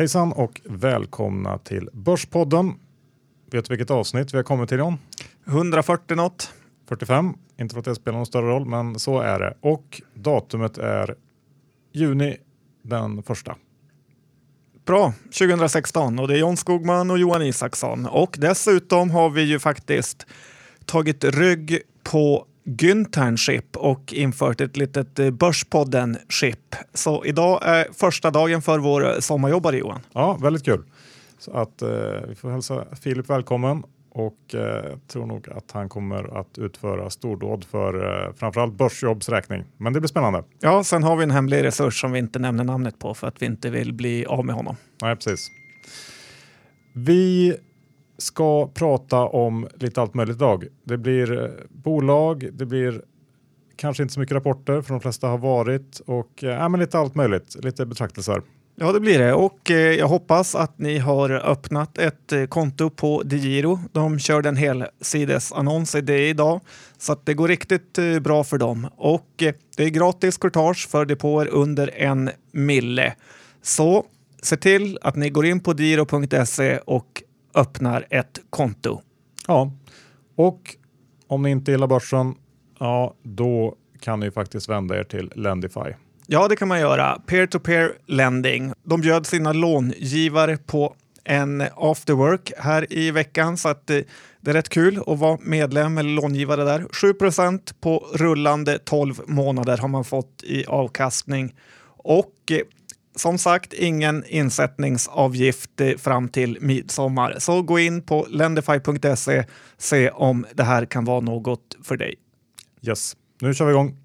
Hejsan och välkomna till Börspodden. Vet du vilket avsnitt vi har kommit till John? 140 något. 45. Inte för att det spelar någon större roll, men så är det. Och datumet är juni den första. Bra, 2016 och det är John Skogman och Johan Isaksson. Och dessutom har vi ju faktiskt tagit rygg på Gynternship och infört ett litet eh, Börspodden-ship. Så idag är första dagen för vår sommarjobbare Johan. Ja, väldigt kul. Så att eh, vi får hälsa Filip välkommen och eh, tror nog att han kommer att utföra stordåd för eh, framförallt Börsjobbs räkning. Men det blir spännande. Ja, sen har vi en hemlig resurs som vi inte nämner namnet på för att vi inte vill bli av med honom. Nej, precis. Vi ska prata om lite allt möjligt idag. Det blir eh, bolag, det blir kanske inte så mycket rapporter för de flesta har varit och äh, men lite allt möjligt, lite betraktelser. Ja, det blir det och eh, jag hoppas att ni har öppnat ett eh, konto på DeGiro. De körde en helsidesannons i det idag så att det går riktigt eh, bra för dem och eh, det är gratis courtage för depåer under en mille. Så se till att ni går in på diro.se och öppnar ett konto. Ja, och om ni inte gillar börsen, ja, då kan ni faktiskt vända er till Lendify. Ja, det kan man göra. Peer-to-peer lending. De bjöd sina långivare på en after work här i veckan så att eh, det är rätt kul att vara medlem eller långivare där. 7% på rullande 12 månader har man fått i avkastning och eh, som sagt ingen insättningsavgift fram till midsommar. Så gå in på lendify.se se om det här kan vara något för dig. Yes, nu kör vi igång.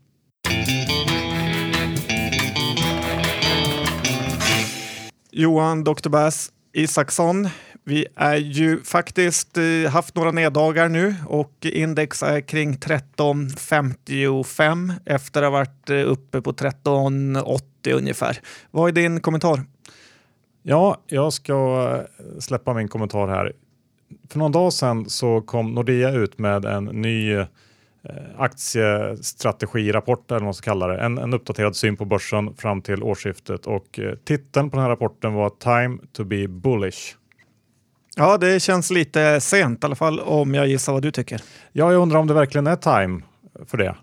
Johan Dr. Bass Isaksson. Vi är ju faktiskt eh, haft några neddagar nu och index är kring 1355 efter att ha varit eh, uppe på 1380 ungefär. Vad är din kommentar? Ja, jag ska eh, släppa min kommentar här. För någon dag sedan så kom Nordea ut med en ny aktiestrategirapport eller vad man ska kalla det. En, en uppdaterad syn på börsen fram till årsskiftet och titeln på den här rapporten var Time to be bullish. Ja, det känns lite sent i alla fall om jag gissar vad du tycker. Ja, jag undrar om det verkligen är time för det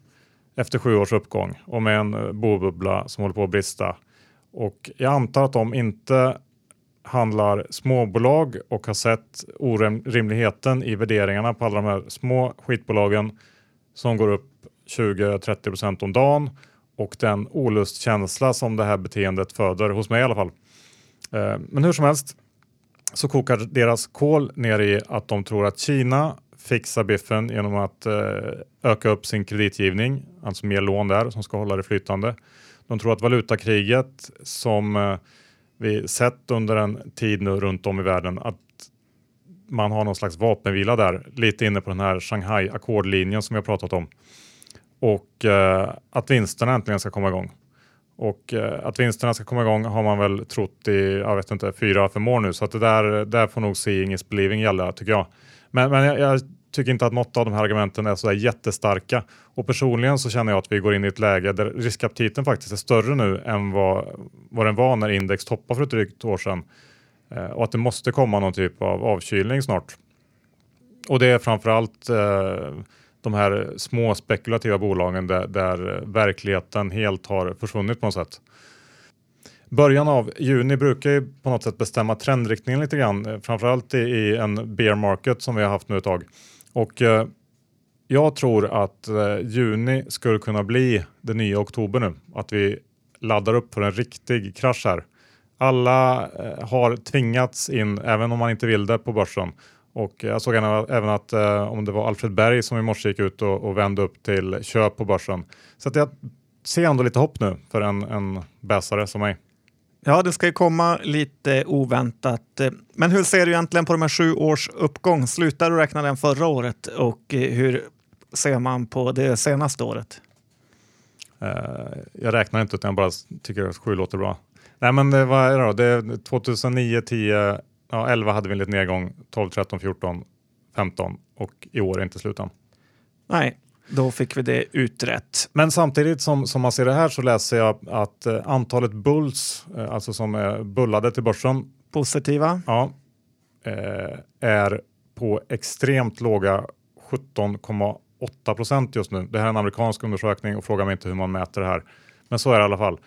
efter sju års uppgång och med en eh, bobubbla som håller på att brista. Och jag antar att de inte handlar småbolag och har sett orimligheten i värderingarna på alla de här små skitbolagen som går upp 20-30 procent om dagen och den olustkänsla som det här beteendet föder, hos mig i alla fall. Eh, men hur som helst så kokar deras kol ner i att de tror att Kina fixar biffen genom att eh, öka upp sin kreditgivning, alltså mer lån där som ska hålla det flytande. De tror att valutakriget som eh, vi sett under en tid nu runt om i världen, att man har någon slags vapenvila där, lite inne på den här Shanghai ackordlinjen som vi har pratat om. Och eh, att vinsterna äntligen ska komma igång. Och eh, att vinsterna ska komma igång har man väl trott i, jag vet inte, fyra, fem år nu. Så att det där, där får nog seeing is believing gälla tycker jag. Men, men jag, jag tycker inte att något av de här argumenten är så där jättestarka. Och personligen så känner jag att vi går in i ett läge där riskaptiten faktiskt är större nu än vad, vad den var när index toppade för ett drygt år sedan. Eh, och att det måste komma någon typ av avkylning snart. Och det är framförallt eh, de här små spekulativa bolagen där, där verkligheten helt har försvunnit på något sätt. Början av juni brukar ju på något sätt bestämma trendriktningen lite grann, eh, framförallt i, i en bear market som vi har haft nu ett tag. Och eh, jag tror att eh, juni skulle kunna bli det nya oktober nu, att vi laddar upp för en riktig krasch här. Alla eh, har tvingats in, även om man inte vill det, på börsen. Och jag såg även att eh, om det var Alfred Berg som i morse gick ut och, och vände upp till köp på börsen. Så att jag ser ändå lite hopp nu för en, en bäsare som mig. Ja, det ska ju komma lite oväntat. Men hur ser du egentligen på de här sju års uppgång? Slutar du räkna den förra året och eh, hur ser man på det senaste året? Eh, jag räknar inte utan jag bara tycker att sju låter bra. Nej men det var då, det är 2009, 10, ja, 11 hade vi en liten nedgång, 12, 13, 14, 15 och i år är inte slutan. Nej, då fick vi det utrett. Men samtidigt som, som man ser det här så läser jag att eh, antalet bulls, eh, alltså som är bullade till börsen Positiva. Ja, eh, är på extremt låga 17,8 procent just nu. Det här är en amerikansk undersökning och fråga mig inte hur man mäter det här. Men så är det i alla fall.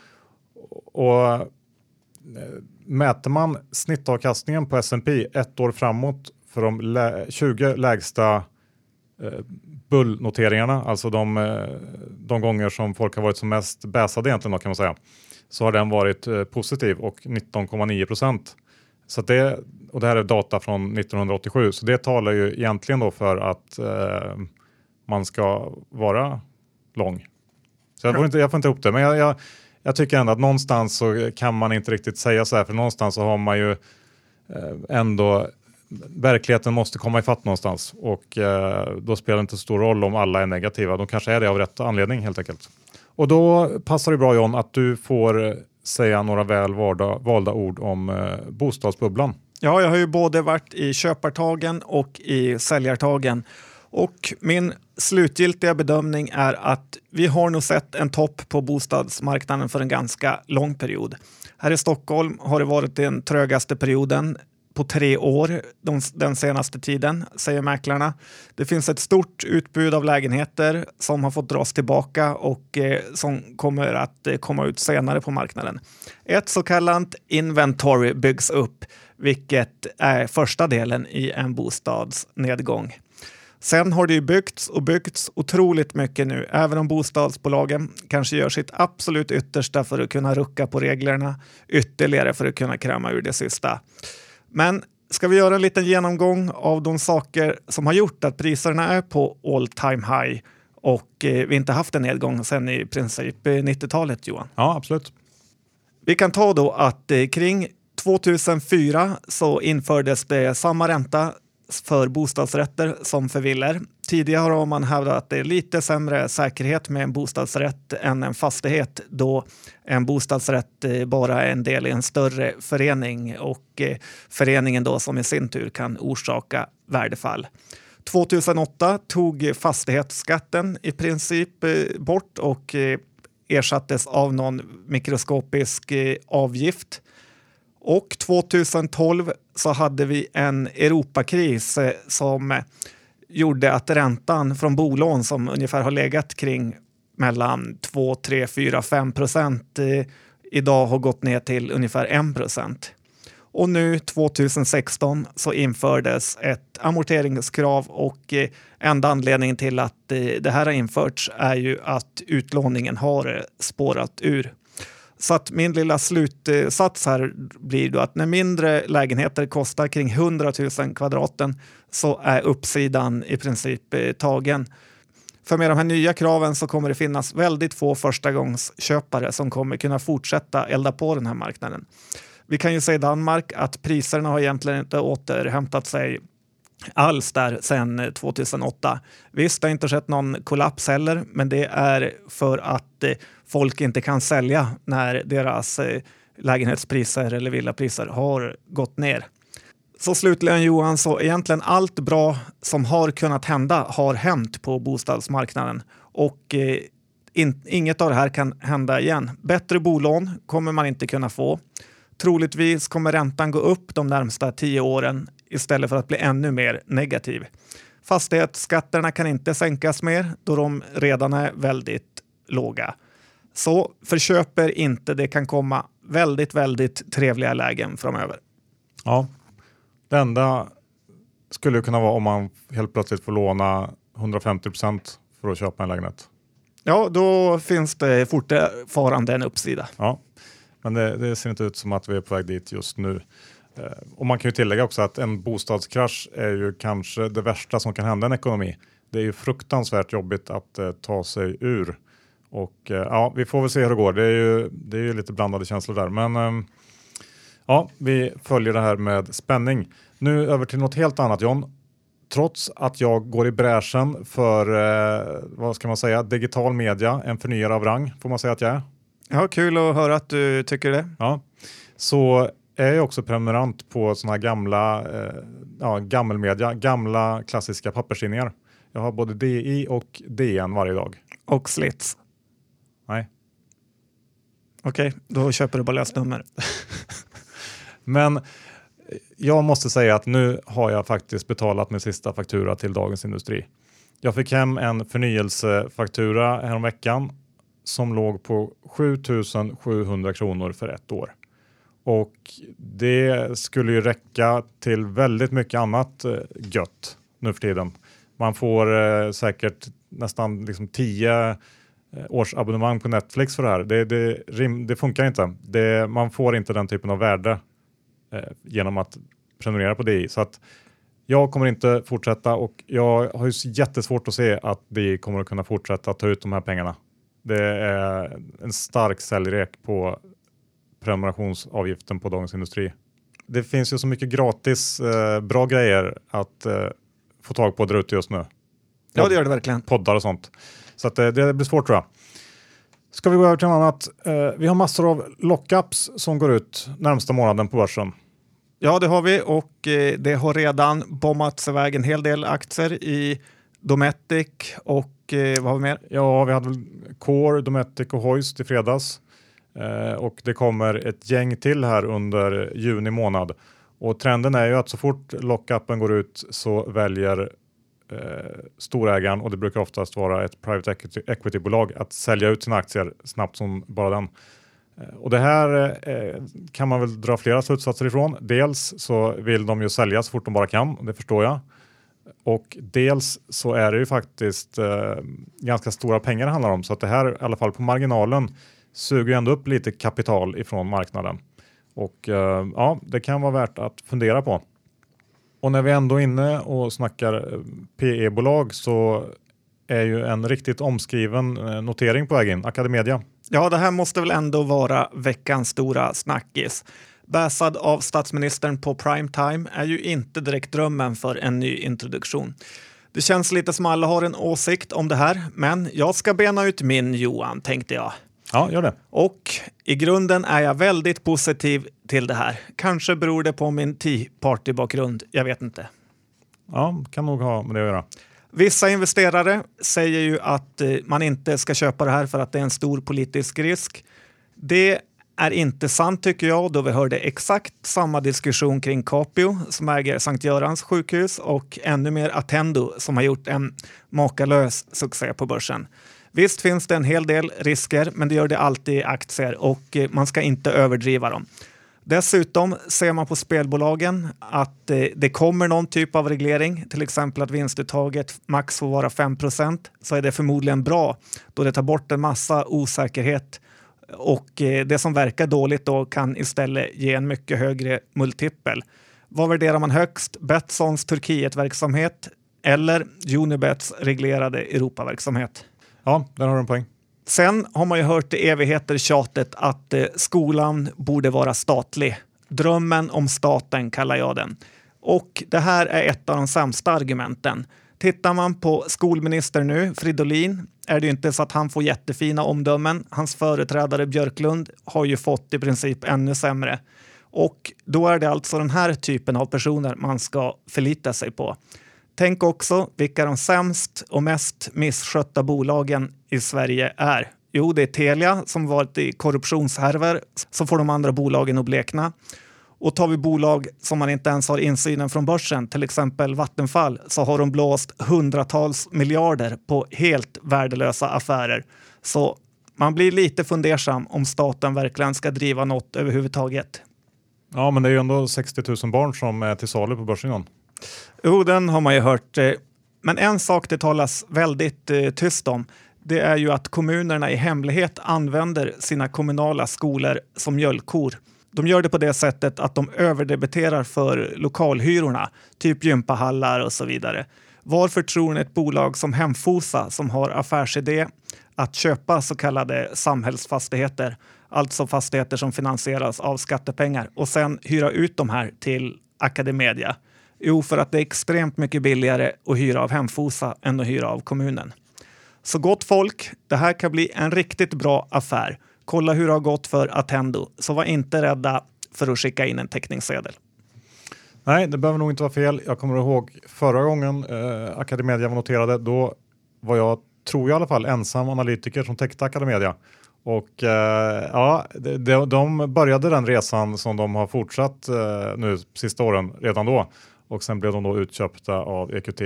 Och eh, mäter man snittavkastningen på S&P ett år framåt för de lä 20 lägsta eh, bullnoteringarna, alltså de, eh, de gånger som folk har varit som mest bäsade egentligen då, kan man säga, så har den varit eh, positiv och 19,9 procent. Så det, och det här är data från 1987, så det talar ju egentligen då för att eh, man ska vara lång. Så jag får inte, jag får inte ihop det, men jag, jag, jag tycker ändå att någonstans så kan man inte riktigt säga så här, för någonstans så har man ju eh, ändå verkligheten måste komma ifatt någonstans och eh, då spelar det inte så stor roll om alla är negativa. De kanske är det av rätt anledning helt enkelt. Och då passar det bra John att du får säga några väl valda, valda ord om eh, bostadsbubblan. Ja, jag har ju både varit i köpartagen och i säljartagen och min slutgiltiga bedömning är att vi har nog sett en topp på bostadsmarknaden för en ganska lång period. Här i Stockholm har det varit den trögaste perioden på tre år de, den senaste tiden, säger mäklarna. Det finns ett stort utbud av lägenheter som har fått dras tillbaka och eh, som kommer att eh, komma ut senare på marknaden. Ett så kallat inventory byggs upp, vilket är första delen i en bostadsnedgång. Sen har det ju byggts och byggts otroligt mycket nu, även om bostadsbolagen kanske gör sitt absolut yttersta för att kunna rucka på reglerna ytterligare för att kunna kräma ur det sista. Men ska vi göra en liten genomgång av de saker som har gjort att priserna är på all time high och eh, vi inte haft en nedgång sedan i princip 90-talet Johan? Ja, absolut. Vi kan ta då att eh, kring 2004 så infördes det samma ränta för bostadsrätter som för villor. Tidigare har man hävdat att det är lite sämre säkerhet med en bostadsrätt än en fastighet då en bostadsrätt eh, bara är en del i en större förening och eh, föreningen då som i sin tur kan orsaka värdefall. 2008 tog fastighetsskatten i princip eh, bort och ersattes av någon mikroskopisk avgift. Och 2012 så hade vi en Europakris eh, som gjorde att räntan från bolån som ungefär har legat kring mellan 2, 3, 4, 5 procent eh, idag har gått ner till ungefär 1 procent. Och nu 2016 så infördes ett amorteringskrav och eh, enda anledningen till att det här har införts är ju att utlåningen har spårat ur. Så att min lilla slutsats här blir då att när mindre lägenheter kostar kring 100 000 kvadraten så är uppsidan i princip eh, tagen. För med de här nya kraven så kommer det finnas väldigt få förstagångsköpare som kommer kunna fortsätta elda på den här marknaden. Vi kan ju se i Danmark att priserna har egentligen inte återhämtat sig alls där sedan 2008. Visst, det har inte skett någon kollaps heller, men det är för att eh, folk inte kan sälja när deras eh, lägenhetspriser eller villapriser har gått ner. Så slutligen Johan, så egentligen allt bra som har kunnat hända har hänt på bostadsmarknaden och eh, in, inget av det här kan hända igen. Bättre bolån kommer man inte kunna få. Troligtvis kommer räntan gå upp de närmsta tio åren istället för att bli ännu mer negativ. Fastighetsskatterna kan inte sänkas mer då de redan är väldigt låga. Så förköper inte, det kan komma väldigt, väldigt trevliga lägen framöver. Ja, det enda skulle kunna vara om man helt plötsligt får låna 150 procent för att köpa en lägenhet. Ja, då finns det fortfarande en uppsida. Ja, men det, det ser inte ut som att vi är på väg dit just nu. Eh, och man kan ju tillägga också att en bostadskrasch är ju kanske det värsta som kan hända en ekonomi. Det är ju fruktansvärt jobbigt att eh, ta sig ur. Och eh, ja, vi får väl se hur det går. Det är ju, det är ju lite blandade känslor där. Men ehm, ja, vi följer det här med spänning. Nu över till något helt annat John. Trots att jag går i bräschen för, eh, vad ska man säga, digital media, en förnyare av rang får man säga att jag är. Ja, kul att höra att du tycker det. Ja, så är jag också prenumerant på sådana här gamla, eh, ja, gammelmedia, gamla klassiska papperstidningar. Jag har både DI och DN varje dag. Och slits. Nej. Okej, okay, då köper du bara lösnummer. Men Jag måste säga att nu har jag faktiskt betalat min sista faktura till Dagens Industri. Jag fick hem en förnyelsefaktura häromveckan som låg på 7700 kronor för ett år. Och det skulle ju räcka till väldigt mycket annat eh, gött nu för tiden. Man får eh, säkert nästan liksom tio eh, års abonnemang på Netflix för det här. Det, det, det funkar inte. Det, man får inte den typen av värde eh, genom att prenumerera på DI. Så att jag kommer inte fortsätta och jag har ju jättesvårt att se att DI kommer att kunna fortsätta ta ut de här pengarna. Det är en stark säljrek på prenumerationsavgiften på Dagens Industri. Det finns ju så mycket gratis eh, bra grejer att eh, få tag på där ute just nu. Ja, det gör det verkligen. Poddar och sånt. Så att, eh, det blir svårt tror jag. Ska vi gå över till något annat? Eh, vi har massor av lockups som går ut närmsta månaden på börsen. Ja, det har vi och eh, det har redan bombats iväg en hel del aktier i Dometic och eh, vad har vi mer? Ja, vi hade väl Core, Dometic och Hoist i fredags. Eh, och det kommer ett gäng till här under juni månad. Och trenden är ju att så fort lockupen går ut så väljer eh, storägaren, och det brukar oftast vara ett private equity-bolag, att sälja ut sina aktier snabbt som bara den. Eh, och det här eh, kan man väl dra flera slutsatser ifrån. Dels så vill de ju sälja så fort de bara kan, det förstår jag. Och dels så är det ju faktiskt eh, ganska stora pengar det handlar om, så att det här i alla fall på marginalen suger ändå upp lite kapital ifrån marknaden. Och eh, ja, det kan vara värt att fundera på. Och när vi ändå är inne och snackar eh, PE-bolag så är ju en riktigt omskriven eh, notering på väg in, Academedia. Ja, det här måste väl ändå vara veckans stora snackis. Bäsad av statsministern på primetime är ju inte direkt drömmen för en ny introduktion. Det känns lite som alla har en åsikt om det här, men jag ska bena ut min Johan, tänkte jag. Ja, gör det. Och i grunden är jag väldigt positiv till det här. Kanske beror det på min Tea Party-bakgrund, jag vet inte. Ja, kan nog ha med det att göra. Vissa investerare säger ju att eh, man inte ska köpa det här för att det är en stor politisk risk. Det är inte sant tycker jag, då vi hörde exakt samma diskussion kring Capio som äger Sankt Görans sjukhus och ännu mer Attendo som har gjort en makalös succé på börsen. Visst finns det en hel del risker, men det gör det alltid i aktier och eh, man ska inte överdriva dem. Dessutom ser man på spelbolagen att eh, det kommer någon typ av reglering, till exempel att vinstuttaget max får vara 5% så är det förmodligen bra då det tar bort en massa osäkerhet och eh, det som verkar dåligt då kan istället ge en mycket högre multipel. Vad värderar man högst? Betssons Turkietverksamhet eller Unibets reglerade Europaverksamhet? Ja, där har du en poäng. Sen har man ju hört i evigheter tjatet att eh, skolan borde vara statlig. Drömmen om staten kallar jag den. Och det här är ett av de sämsta argumenten. Tittar man på skolminister nu, Fridolin, är det ju inte så att han får jättefina omdömen. Hans företrädare Björklund har ju fått i princip ännu sämre. Och då är det alltså den här typen av personer man ska förlita sig på. Tänk också vilka de sämst och mest misskötta bolagen i Sverige är. Jo, det är Telia som varit i korruptionshärvor, så får de andra bolagen att blekna. Och tar vi bolag som man inte ens har insynen från börsen, till exempel Vattenfall, så har de blåst hundratals miljarder på helt värdelösa affärer. Så man blir lite fundersam om staten verkligen ska driva något överhuvudtaget. Ja, men det är ju ändå 60 000 barn som är till salu på börsen. Jo, den har man ju hört. Eh, men en sak det talas väldigt eh, tyst om det är ju att kommunerna i hemlighet använder sina kommunala skolor som mjölkkor. De gör det på det sättet att de överdebiterar för lokalhyrorna, typ gympahallar och så vidare. Varför tror ni ett bolag som Hemfosa som har affärsidé att köpa så kallade samhällsfastigheter, alltså fastigheter som finansieras av skattepengar och sen hyra ut de här till Academedia? Jo, för att det är extremt mycket billigare att hyra av Hemfosa än att hyra av kommunen. Så gott folk, det här kan bli en riktigt bra affär. Kolla hur det har gått för Attendo, så var inte rädda för att skicka in en teckningssedel. Nej, det behöver nog inte vara fel. Jag kommer ihåg förra gången eh, Academedia var noterade. Då var jag, tror jag i alla fall, ensam analytiker som täckte Academedia. Och eh, ja, de, de började den resan som de har fortsatt eh, nu sista åren redan då och sen blev de då utköpta av EQT.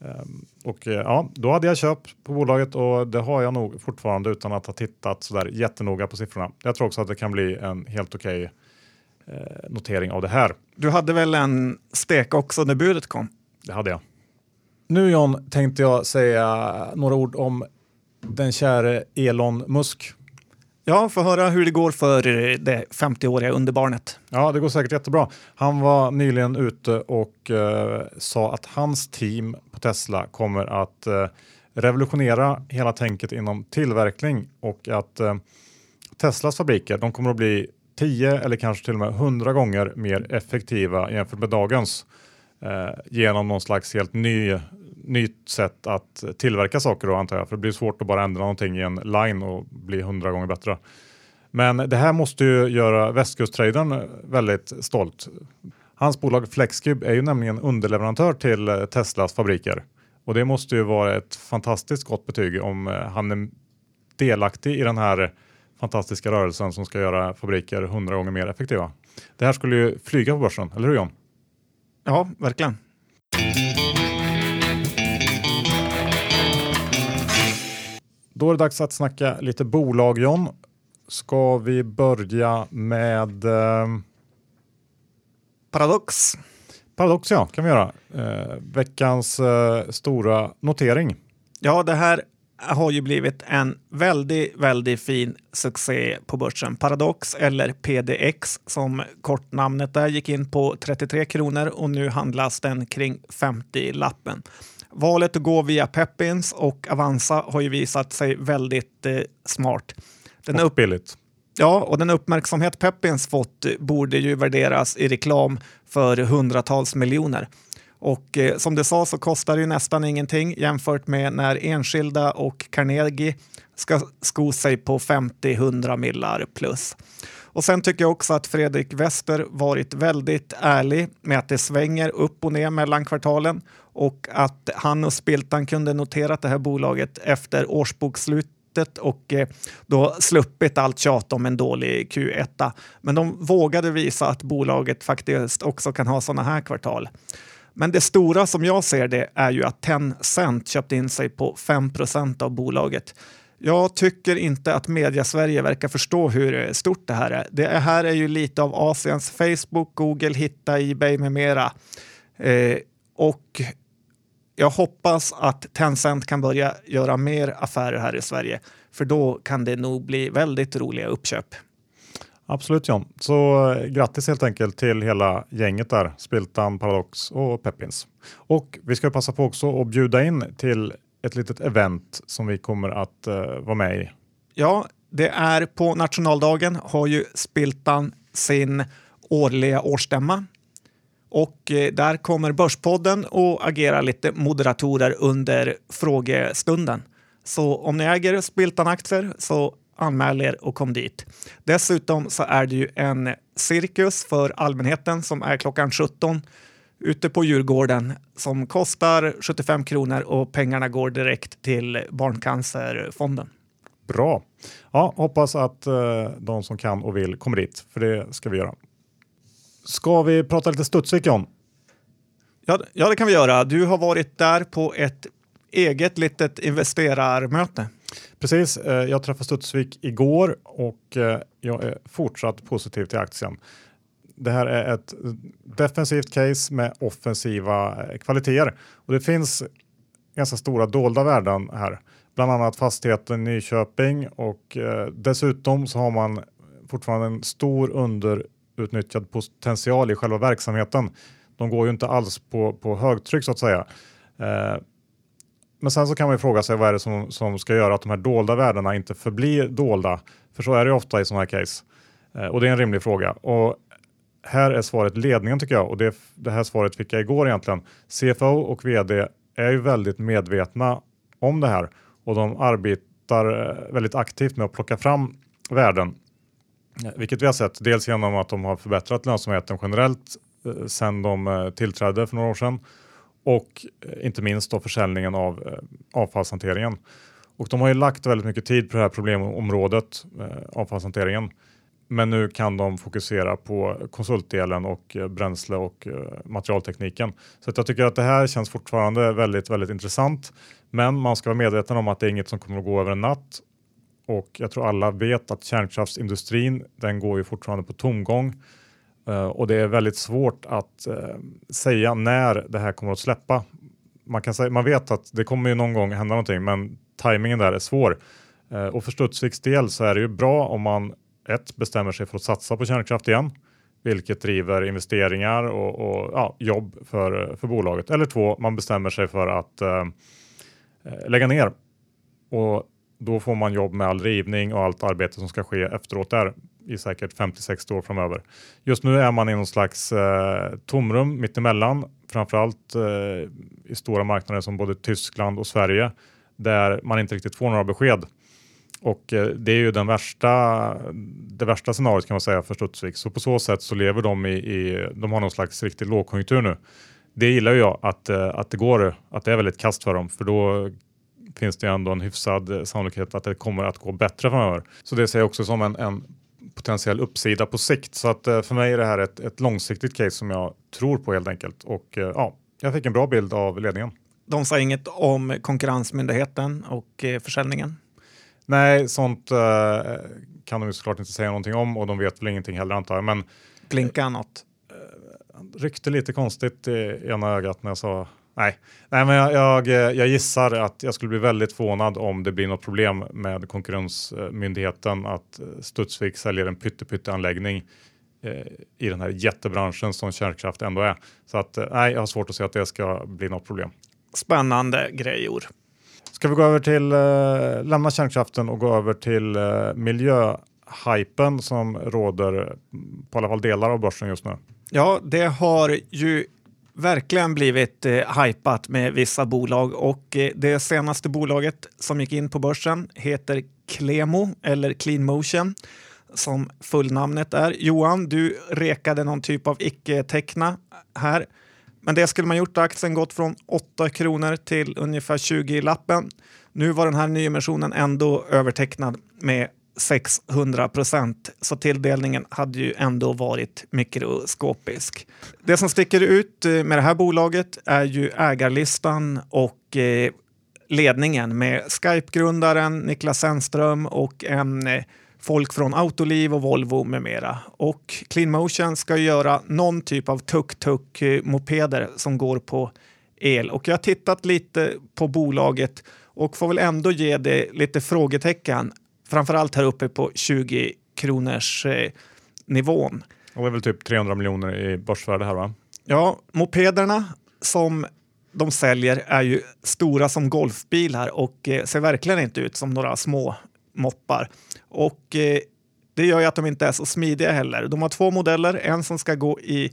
Um, och eh, ja, då hade jag köpt på bolaget och det har jag nog fortfarande utan att ha tittat så där jättenoga på siffrorna. Jag tror också att det kan bli en helt okej okay, eh, notering av det här. Du hade väl en stek också när budet kom? Det hade jag. Nu John tänkte jag säga några ord om den käre Elon Musk. Ja, få höra hur det går för det 50-åriga underbarnet. Ja, det går säkert jättebra. Han var nyligen ute och eh, sa att hans team på Tesla kommer att eh, revolutionera hela tänket inom tillverkning och att eh, Teslas fabriker de kommer att bli 10 eller kanske till och med 100 gånger mer effektiva jämfört med dagens eh, genom någon slags helt ny nytt sätt att tillverka saker då antar jag, för det blir svårt att bara ändra någonting i en line och bli hundra gånger bättre. Men det här måste ju göra västkusttradern väldigt stolt. Hans bolag Flexcube är ju nämligen underleverantör till Teslas fabriker och det måste ju vara ett fantastiskt gott betyg om eh, han är delaktig i den här fantastiska rörelsen som ska göra fabriker hundra gånger mer effektiva. Det här skulle ju flyga på börsen, eller hur John? Ja, verkligen. Då är det dags att snacka lite bolag John. Ska vi börja med eh... Paradox? Paradox ja, kan vi göra. Eh, veckans eh, stora notering. Ja, det här har ju blivit en väldigt, väldigt fin succé på börsen. Paradox eller PDX som kortnamnet där gick in på 33 kronor och nu handlas den kring 50 lappen. Valet att gå via Peppins och Avanza har ju visat sig väldigt eh, smart. Den och billigt. Ja, och den uppmärksamhet Peppins fått borde ju värderas i reklam för hundratals miljoner. Och eh, som du sa så kostar det ju nästan ingenting jämfört med när enskilda och Carnegie ska sko sig på 50-100 millar plus. Och sen tycker jag också att Fredrik Wester varit väldigt ärlig med att det svänger upp och ner mellan kvartalen och att han och Spiltan kunde noterat det här bolaget efter årsbokslutet och eh, då sluppit allt tjat om en dålig Q1. Men de vågade visa att bolaget faktiskt också kan ha sådana här kvartal. Men det stora som jag ser det är ju att Tencent köpt in sig på 5% av bolaget. Jag tycker inte att media-Sverige verkar förstå hur stort det här är. Det här är ju lite av Asiens Facebook, Google, Hitta, Ebay med mera. Eh, och jag hoppas att Tencent kan börja göra mer affärer här i Sverige, för då kan det nog bli väldigt roliga uppköp. Absolut John. Så eh, grattis helt enkelt till hela gänget där, Spiltan, Paradox och Peppins. Och vi ska passa på också att bjuda in till ett litet event som vi kommer att uh, vara med i. Ja, det är på nationaldagen har ju Spiltan sin årliga årsstämma och eh, där kommer Börspodden och agera lite moderatorer under frågestunden. Så om ni äger Spiltan-aktier så anmäl er och kom dit. Dessutom så är det ju en cirkus för allmänheten som är klockan 17 ute på Djurgården som kostar 75 kronor och pengarna går direkt till Barncancerfonden. Bra. Ja, hoppas att eh, de som kan och vill kommer dit, för det ska vi göra. Ska vi prata lite Studsvik John? Ja, ja, det kan vi göra. Du har varit där på ett eget litet investerarmöte. Precis, eh, jag träffade Studsvik igår och eh, jag är fortsatt positiv till aktien. Det här är ett defensivt case med offensiva eh, kvaliteter och det finns ganska stora dolda värden här, bland annat fastigheten Nyköping och dessutom så har man fortfarande en stor under outnyttjad potential i själva verksamheten. De går ju inte alls på, på högtryck så att säga. Eh, men sen så kan man ju fråga sig vad är det som, som ska göra att de här dolda värdena inte förblir dolda? För så är det ju ofta i sådana här case. Eh, och det är en rimlig fråga. Och här är svaret ledningen tycker jag och det, det här svaret fick jag igår egentligen. CFO och vd är ju väldigt medvetna om det här och de arbetar eh, väldigt aktivt med att plocka fram värden vilket vi har sett dels genom att de har förbättrat lönsamheten generellt eh, sedan de eh, tillträdde för några år sedan och eh, inte minst då försäljningen av eh, avfallshanteringen. Och de har ju lagt väldigt mycket tid på det här problemområdet, eh, avfallshanteringen. Men nu kan de fokusera på konsultdelen och eh, bränsle och eh, materialtekniken. Så jag tycker att det här känns fortfarande väldigt, väldigt intressant. Men man ska vara medveten om att det är inget som kommer att gå över en natt. Och jag tror alla vet att kärnkraftsindustrin, den går ju fortfarande på tomgång. Eh, och det är väldigt svårt att eh, säga när det här kommer att släppa. Man, kan säga, man vet att det kommer ju någon gång hända någonting, men tajmingen där är svår. Eh, och för Studsviks del så är det ju bra om man ett bestämmer sig för att satsa på kärnkraft igen, vilket driver investeringar och, och ja, jobb för, för bolaget. Eller två, man bestämmer sig för att lägga ner. Och då får man jobb med all rivning och allt arbete som ska ske efteråt där i säkert 50-60 år framöver. Just nu är man i någon slags eh, tomrum mittemellan, framförallt eh, i stora marknader som både Tyskland och Sverige, där man inte riktigt får några besked. Och eh, det är ju den värsta, det värsta scenariot kan man säga för Studsvik. Så på så sätt så lever de i, i de har någon slags riktig lågkonjunktur nu. Det gillar jag att, eh, att det går, att det är väldigt kast för dem, för då finns det ändå en hyfsad sannolikhet att det kommer att gå bättre framöver. Så det ser jag också som en, en potentiell uppsida på sikt. Så att eh, för mig är det här ett, ett långsiktigt case som jag tror på helt enkelt. Och eh, ja, jag fick en bra bild av ledningen. De sa inget om Konkurrensmyndigheten och eh, försäljningen? Nej, sånt eh, kan de ju såklart inte säga någonting om och de vet väl ingenting heller antar jag. Men, Blinka något? Eh, ryckte lite konstigt i ena ögat när jag sa Nej, Nej men jag, jag, jag, gissar att jag skulle bli väldigt förvånad om det blir något problem med Konkurrensmyndigheten att Studsvik säljer en pyttepytteanläggning eh, i den här jättebranschen som kärnkraft ändå är. Så att eh, nej, jag har svårt att se att det ska bli något problem. Spännande grejor. Ska vi gå över till, eh, lämna kärnkraften och gå över till eh, miljöhypen som råder på alla fall delar av börsen just nu? Ja, det har ju verkligen blivit eh, hypat med vissa bolag och eh, det senaste bolaget som gick in på börsen heter Clemo eller Clean Motion som fullnamnet är. Johan, du rekade någon typ av icke-teckna här. Men det skulle man gjort då aktien gått från 8 kronor till ungefär 20 lappen. Nu var den här nyemissionen ändå övertecknad med 600 procent. Så tilldelningen hade ju ändå varit mikroskopisk. Det som sticker ut eh, med det här bolaget är ju ägarlistan och eh, ledningen med Skype-grundaren Niklas Sennström och en eh, folk från Autoliv och Volvo med mera. Och Clean Motion ska göra någon typ av tuk-tuk-mopeder som går på el. Och jag har tittat lite på bolaget och får väl ändå ge det lite frågetecken framförallt här uppe på 20 kronors eh, nivån. Och det är väl typ 300 miljoner i börsvärde här va? Ja, mopederna som de säljer är ju stora som golfbilar och eh, ser verkligen inte ut som några små moppar. Och eh, det gör ju att de inte är så smidiga heller. De har två modeller, en som ska gå i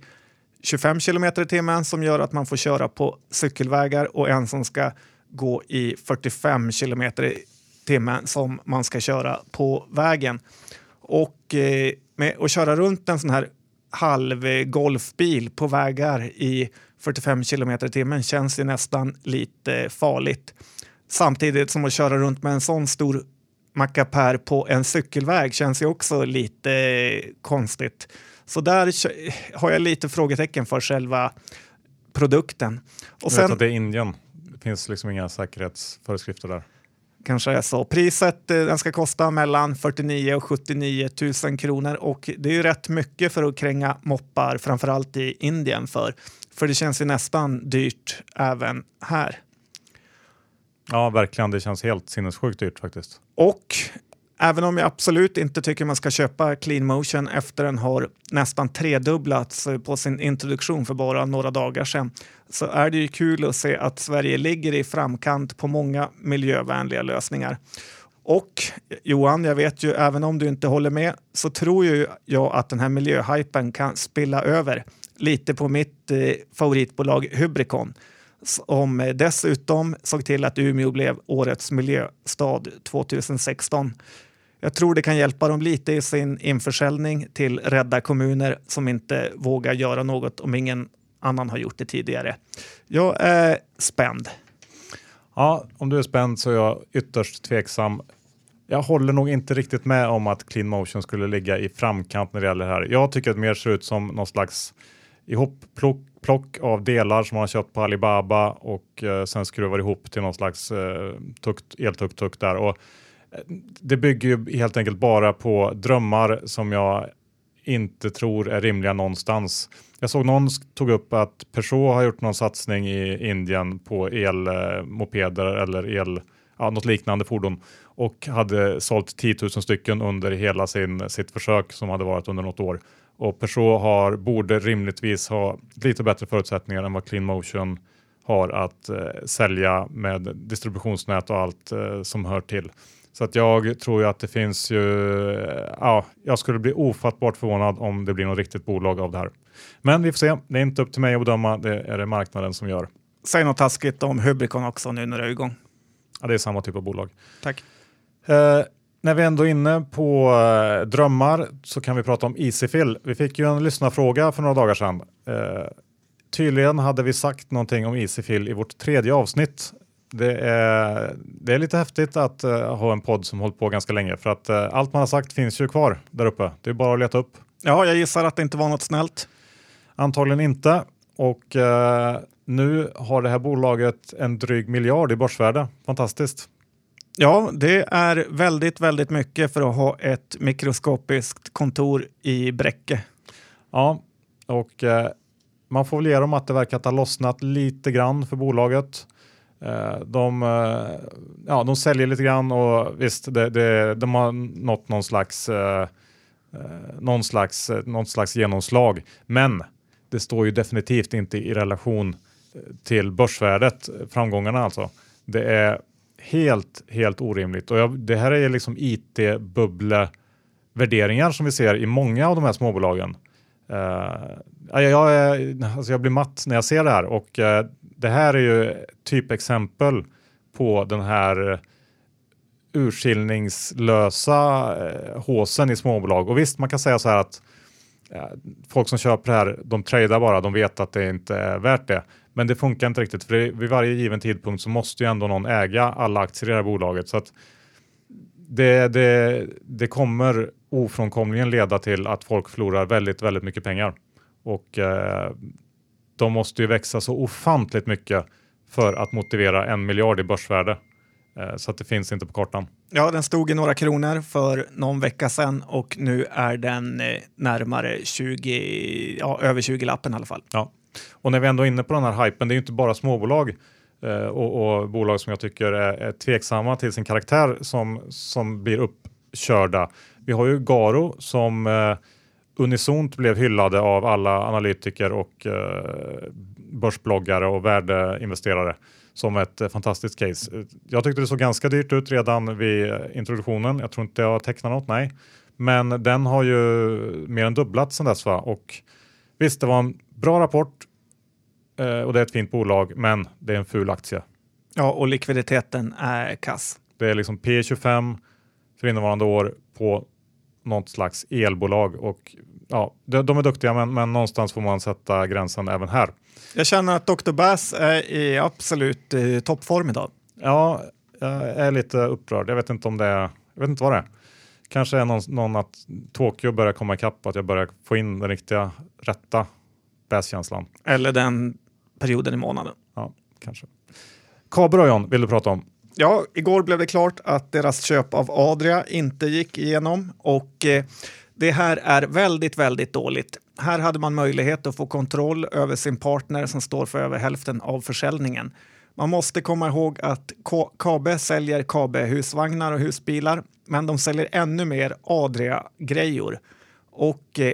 25 kilometer i timmen som gör att man får köra på cykelvägar och en som ska gå i 45 kilometer timmen som man ska köra på vägen. Och eh, med att köra runt en sån här halvgolfbil på vägar i 45 kilometer i timmen känns ju nästan lite farligt. Samtidigt som att köra runt med en sån stor mackapär på en cykelväg känns ju också lite konstigt. Så där har jag lite frågetecken för själva produkten. Och sen, att det är Indien. Det finns liksom inga säkerhetsföreskrifter där kanske är så. Priset eh, den ska kosta mellan 49 och 79 000 kronor och det är ju rätt mycket för att kränga moppar, framförallt i Indien för. För det känns ju nästan dyrt även här. Ja, verkligen. Det känns helt sinnessjukt dyrt faktiskt. Och Även om jag absolut inte tycker man ska köpa Clean Motion efter den har nästan tredubblats på sin introduktion för bara några dagar sedan så är det ju kul att se att Sverige ligger i framkant på många miljövänliga lösningar. Och Johan, jag vet ju även om du inte håller med så tror ju jag att den här miljöhypen kan spilla över lite på mitt eh, favoritbolag Hybricon som eh, dessutom såg till att Umeå blev årets miljöstad 2016. Jag tror det kan hjälpa dem lite i sin införsäljning till rädda kommuner som inte vågar göra något om ingen annan har gjort det tidigare. Jag är spänd. Ja, om du är spänd så är jag ytterst tveksam. Jag håller nog inte riktigt med om att Clean Motion skulle ligga i framkant när det gäller det här. Jag tycker att det mer ser ut som någon slags ihopplock plock av delar som man har köpt på Alibaba och eh, sen skruvar ihop till någon slags eh, tukt, eltuk-tuk där. Och, eh, det bygger ju helt enkelt bara på drömmar som jag inte tror är rimliga någonstans. Jag såg någon tog upp att Peugeot har gjort någon satsning i Indien på elmopeder eller el, ja, något liknande fordon och hade sålt 10 000 stycken under hela sin, sitt försök som hade varit under något år. Och Peugeot har, borde rimligtvis ha lite bättre förutsättningar än vad Clean Motion har att eh, sälja med distributionsnät och allt eh, som hör till. Så att jag tror ju att det finns ju, eh, ja, jag skulle bli ofattbart förvånad om det blir något riktigt bolag av det här. Men vi får se, det är inte upp till mig att bedöma, det är det marknaden som gör. Säg något taskigt om Hubricon också nu när det är igång. Ja, det är samma typ av bolag. Tack. Eh, när vi ändå är inne på eh, drömmar så kan vi prata om Easyfill. Vi fick ju en lyssnarfråga för några dagar sedan. Eh, tydligen hade vi sagt någonting om Easyfill i vårt tredje avsnitt. Det är, det är lite häftigt att uh, ha en podd som hållit på ganska länge för att uh, allt man har sagt finns ju kvar där uppe. Det är bara att leta upp. Ja, jag gissar att det inte var något snällt. Antagligen inte. Och uh, nu har det här bolaget en dryg miljard i börsvärde. Fantastiskt. Ja, det är väldigt, väldigt mycket för att ha ett mikroskopiskt kontor i Bräcke. Ja, och eh, man får väl ge dem att det verkar ha lossnat lite grann för bolaget. Eh, de, eh, ja, de säljer lite grann och visst, det, det, de har nått någon slags, eh, eh någon, slags, eh, någon slags genomslag. Men det står ju definitivt inte i relation eh, till börsvärdet, framgångarna alltså. Det är helt, helt orimligt. Och jag, det här är liksom IT-bubblevärderingar som vi ser i många av de här småbolagen. Uh, jag, jag, alltså jag blir matt när jag ser det här och uh, det här är ju typexempel på den här urskillningslösa uh, håsen i småbolag. Och visst, man kan säga så här att folk som köper det här, de tradar bara, de vet att det inte är värt det. Men det funkar inte riktigt för vid varje given tidpunkt så måste ju ändå någon äga alla aktier i det här bolaget. Så att det, det, det kommer ofrånkomligen leda till att folk förlorar väldigt, väldigt mycket pengar. Och eh, de måste ju växa så ofantligt mycket för att motivera en miljard i börsvärde. Eh, så att det finns inte på kartan. Ja, den stod i några kronor för någon vecka sedan och nu är den eh, närmare 20, ja, över 20 lappen i alla fall. Ja, och när vi ändå är inne på den här hypen, det är ju inte bara småbolag eh, och, och, bolag som jag tycker är, är tveksamma till sin karaktär som, som blir uppkörda. Vi har ju Garo som eh, unisont blev hyllade av alla analytiker och eh, börsbloggare och värdeinvesterare som ett eh, fantastiskt case. Jag tyckte det såg ganska dyrt ut redan vid eh, introduktionen. Jag tror inte jag tecknat något, nej. Men den har ju mer än dubblats sedan dess va? och visst, det var en bra rapport eh, och det är ett fint bolag, men det är en ful aktie. Ja, och likviditeten är kass. Det är liksom P25 för innevarande år på något slags elbolag och ja, de, är duktiga, men, men någonstans får man sätta gränsen även här. Jag känner att Dr. Bass är i absolut eh, toppform idag. Ja, jag är lite upprörd. Jag vet inte om det är, jag vet inte vad det är. Kanske är någon, någon att Tokyo börjar komma ikapp att jag börjar få in den riktiga, rätta Bass-känslan. Eller den perioden i månaden. Ja, kanske. Kabel vill du prata om? Ja, igår blev det klart att deras köp av Adria inte gick igenom och eh, det här är väldigt, väldigt dåligt. Här hade man möjlighet att få kontroll över sin partner som står för över hälften av försäljningen. Man måste komma ihåg att KB säljer KB husvagnar och husbilar, men de säljer ännu mer Adria-grejor. Och eh,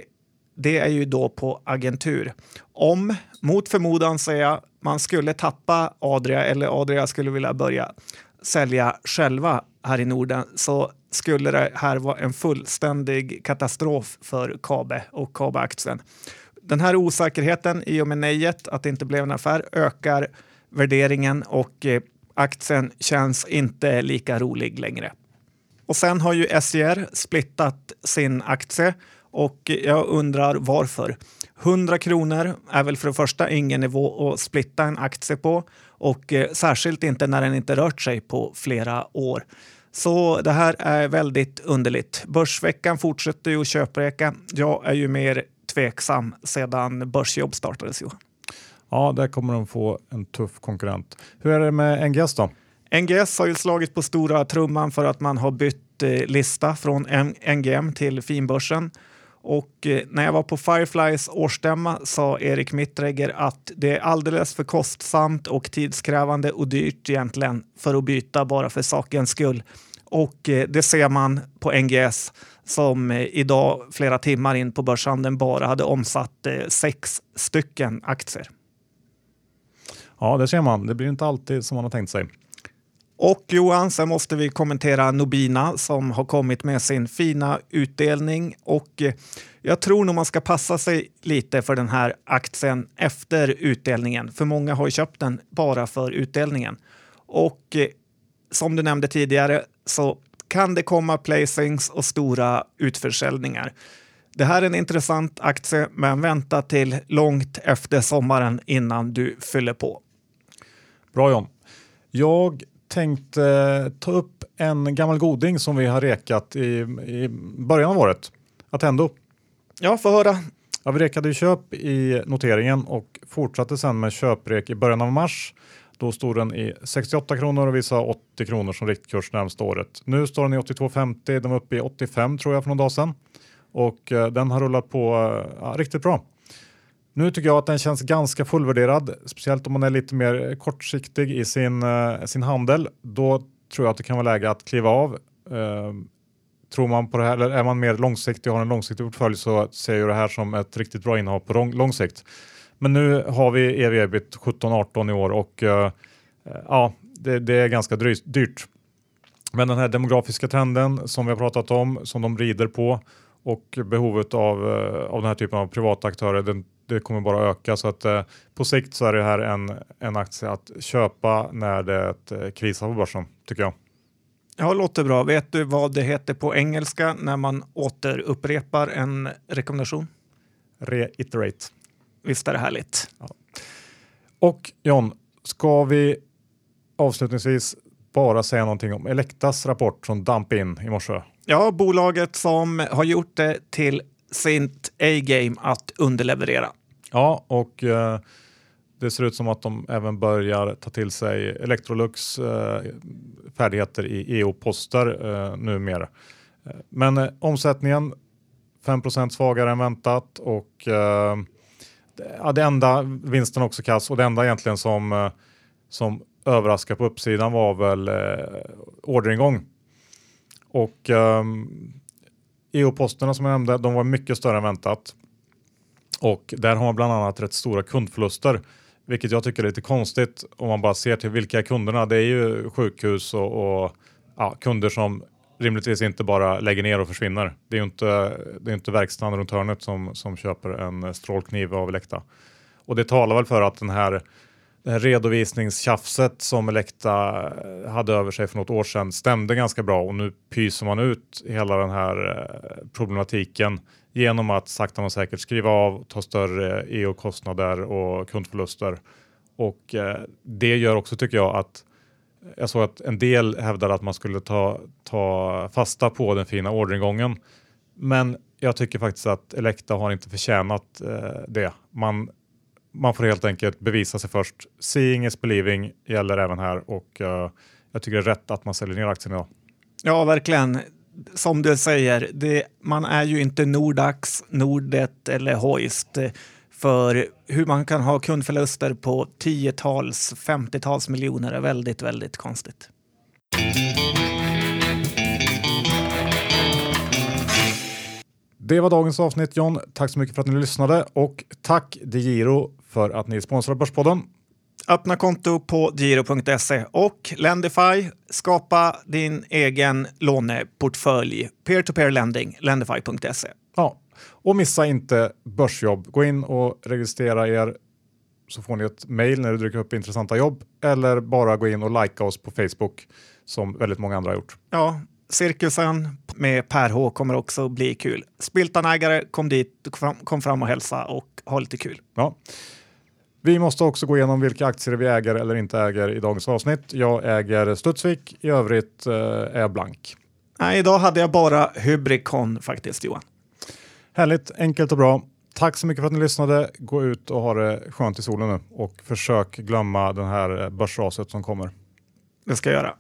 det är ju då på agentur. Om, mot förmodan säga, man skulle tappa Adria eller Adria skulle vilja börja sälja själva här i Norden så skulle det här vara en fullständig katastrof för Kabe och Kabe-aktien. Den här osäkerheten i och med nejet, att det inte blev en affär, ökar värderingen och eh, aktien känns inte lika rolig längre. Och sen har ju SJR splittat sin aktie och jag undrar varför. 100 kronor är väl för det första ingen nivå att splitta en aktie på och eh, särskilt inte när den inte rört sig på flera år. Så det här är väldigt underligt. Börsveckan fortsätter ju att köpreka. Jag är ju mer tveksam sedan Börsjobb startades. Johan. Ja, där kommer de få en tuff konkurrent. Hur är det med NGS då? NGS har ju slagit på stora trumman för att man har bytt eh, lista från NGM till finbörsen. Och eh, när jag var på Fireflies årsstämma sa Erik Mittregger att det är alldeles för kostsamt och tidskrävande och dyrt egentligen för att byta bara för sakens skull. Och eh, det ser man på NGS som eh, idag flera timmar in på börshandeln bara hade omsatt sex stycken aktier. Ja, det ser man. Det blir inte alltid som man har tänkt sig. Och Johan, sen måste vi kommentera Nobina som har kommit med sin fina utdelning. Och eh, jag tror nog man ska passa sig lite för den här aktien efter utdelningen. För många har ju köpt den bara för utdelningen. Och eh, som du nämnde tidigare så kan det komma placings och stora utförsäljningar. Det här är en intressant aktie, men vänta till långt efter sommaren innan du fyller på. Bra John. Jag tänkte ta upp en gammal goding som vi har rekat i, i början av året. Attendo. Ja, få höra. Ja, vi rekade ju köp i noteringen och fortsatte sen med köprek i början av mars. Då stod den i 68 kronor och vi sa 80 kronor som riktkurs närmsta året. Nu står den i 82,50. Den var uppe i 85 tror jag för någon dag sedan och eh, den har rullat på eh, ja, riktigt bra. Nu tycker jag att den känns ganska fullvärderad, speciellt om man är lite mer kortsiktig i sin, uh, sin handel. Då tror jag att det kan vara läge att kliva av. Uh, tror man på det här, eller är man mer långsiktig och har en långsiktig portfölj så ser jag det här som ett riktigt bra innehav på lång, lång sikt. Men nu har vi ev ebit 17-18 i år och uh, ja, det, det, är ganska dyrt. Men den här demografiska trenden som vi har pratat om, som de rider på och behovet av, av den här typen av privata aktörer, den det kommer bara öka så att eh, på sikt så är det här en, en aktie att köpa när det eh, krisar på börsen tycker jag. Ja, låter bra. Vet du vad det heter på engelska när man återupprepar en rekommendation? Reiterate. Visst är det härligt. Ja. Och John, ska vi avslutningsvis bara säga någonting om Elektas rapport som damp in i morse? Ja, bolaget som har gjort det till sitt A-game att underleverera. Ja, och eh, det ser ut som att de även börjar ta till sig Electrolux eh, färdigheter i EU-poster eh, numera. Men eh, omsättningen 5 svagare än väntat och eh, ja, det enda vinsten också kass och det enda egentligen som, eh, som överraskar på uppsidan var väl eh, orderingång. Och ehm, um, EU-posterna som jag nämnde, de var mycket större än väntat. Och där har man bland annat rätt stora kundförluster, vilket jag tycker är lite konstigt om man bara ser till vilka är kunderna. Det är ju sjukhus och, och ja, kunder som rimligtvis inte bara lägger ner och försvinner. Det är ju inte, det är inte verkstaden runt hörnet som, som köper en strålkniv av Elekta. Och det talar väl för att den här, det här redovisningstjafset som Elekta eh, hade över sig för något år sedan stämde ganska bra och nu pyser man ut hela den här eh, problematiken genom att sakta men säkert skriva av, ta större EU-kostnader och kundförluster. Och eh, det gör också, tycker jag, att eh, jag såg att en del hävdade att man skulle ta, ta fasta på den fina orderingången. Men jag tycker faktiskt att Elekta har inte förtjänat eh, det. Man, man får helt enkelt bevisa sig först. Seeing is believing gäller även här och uh, jag tycker det är rätt att man säljer ner aktien idag. Ja, verkligen som du säger, det, man är ju inte Nordax, Nordet eller Hoist för hur man kan ha kundförluster på tiotals, femtiotals miljoner är väldigt, väldigt konstigt. Det var dagens avsnitt John. Tack så mycket för att ni lyssnade och tack DeGiro för att ni sponsrar Börspodden. Öppna konto på giro.se och Lendify. Skapa din egen låneportfölj. Peer-to-peer lending, lendify.se. Ja, och missa inte Börsjobb. Gå in och registrera er så får ni ett mejl när det dyker upp intressanta jobb eller bara gå in och likea oss på Facebook som väldigt många andra har gjort. Ja, cirkusen med Per H kommer också bli kul. Spiltanägare, kom dit, kom fram och hälsa och ha lite kul. Ja. Vi måste också gå igenom vilka aktier vi äger eller inte äger i dagens avsnitt. Jag äger Studsvik, i övrigt eh, är jag blank. Nej, idag hade jag bara Hybricon faktiskt, Johan. Härligt, enkelt och bra. Tack så mycket för att ni lyssnade. Gå ut och ha det skönt i solen nu och försök glömma den här börsraset som kommer. Det ska jag göra.